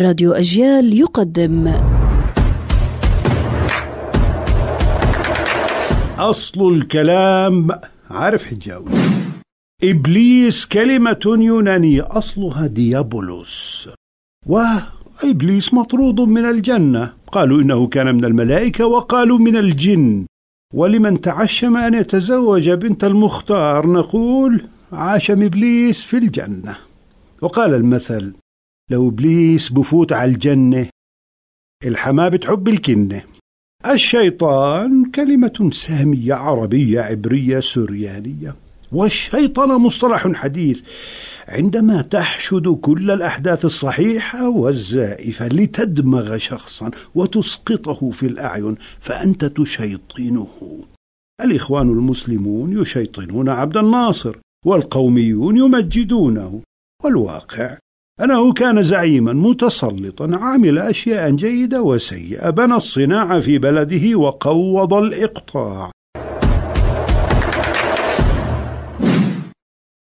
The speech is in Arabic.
راديو أجيال يقدم. أصل الكلام عارف حجاوي؟ إبليس كلمة يونانية أصلها ديابولوس. وإبليس مطرود من الجنة. قالوا إنه كان من الملائكة وقالوا من الجن. ولمن تعشم أن يتزوج بنت المختار؟ نقول عاشم إبليس في الجنة. وقال المثل لو إبليس بفوت على الجنة الحما بتحب الكنة. الشيطان كلمة سامية عربية عبرية سريانية والشيطان مصطلح حديث. عندما تحشد كل الأحداث الصحيحة والزائفة لتدمغ شخصا وتسقطه في الأعين فأنت تشيطنه. الإخوان المسلمون يشيطنون عبد الناصر والقوميون يمجدونه. والواقع أنه كان زعيما متسلطا عمل أشياء جيدة وسيئة بنى الصناعة في بلده وقوض الإقطاع.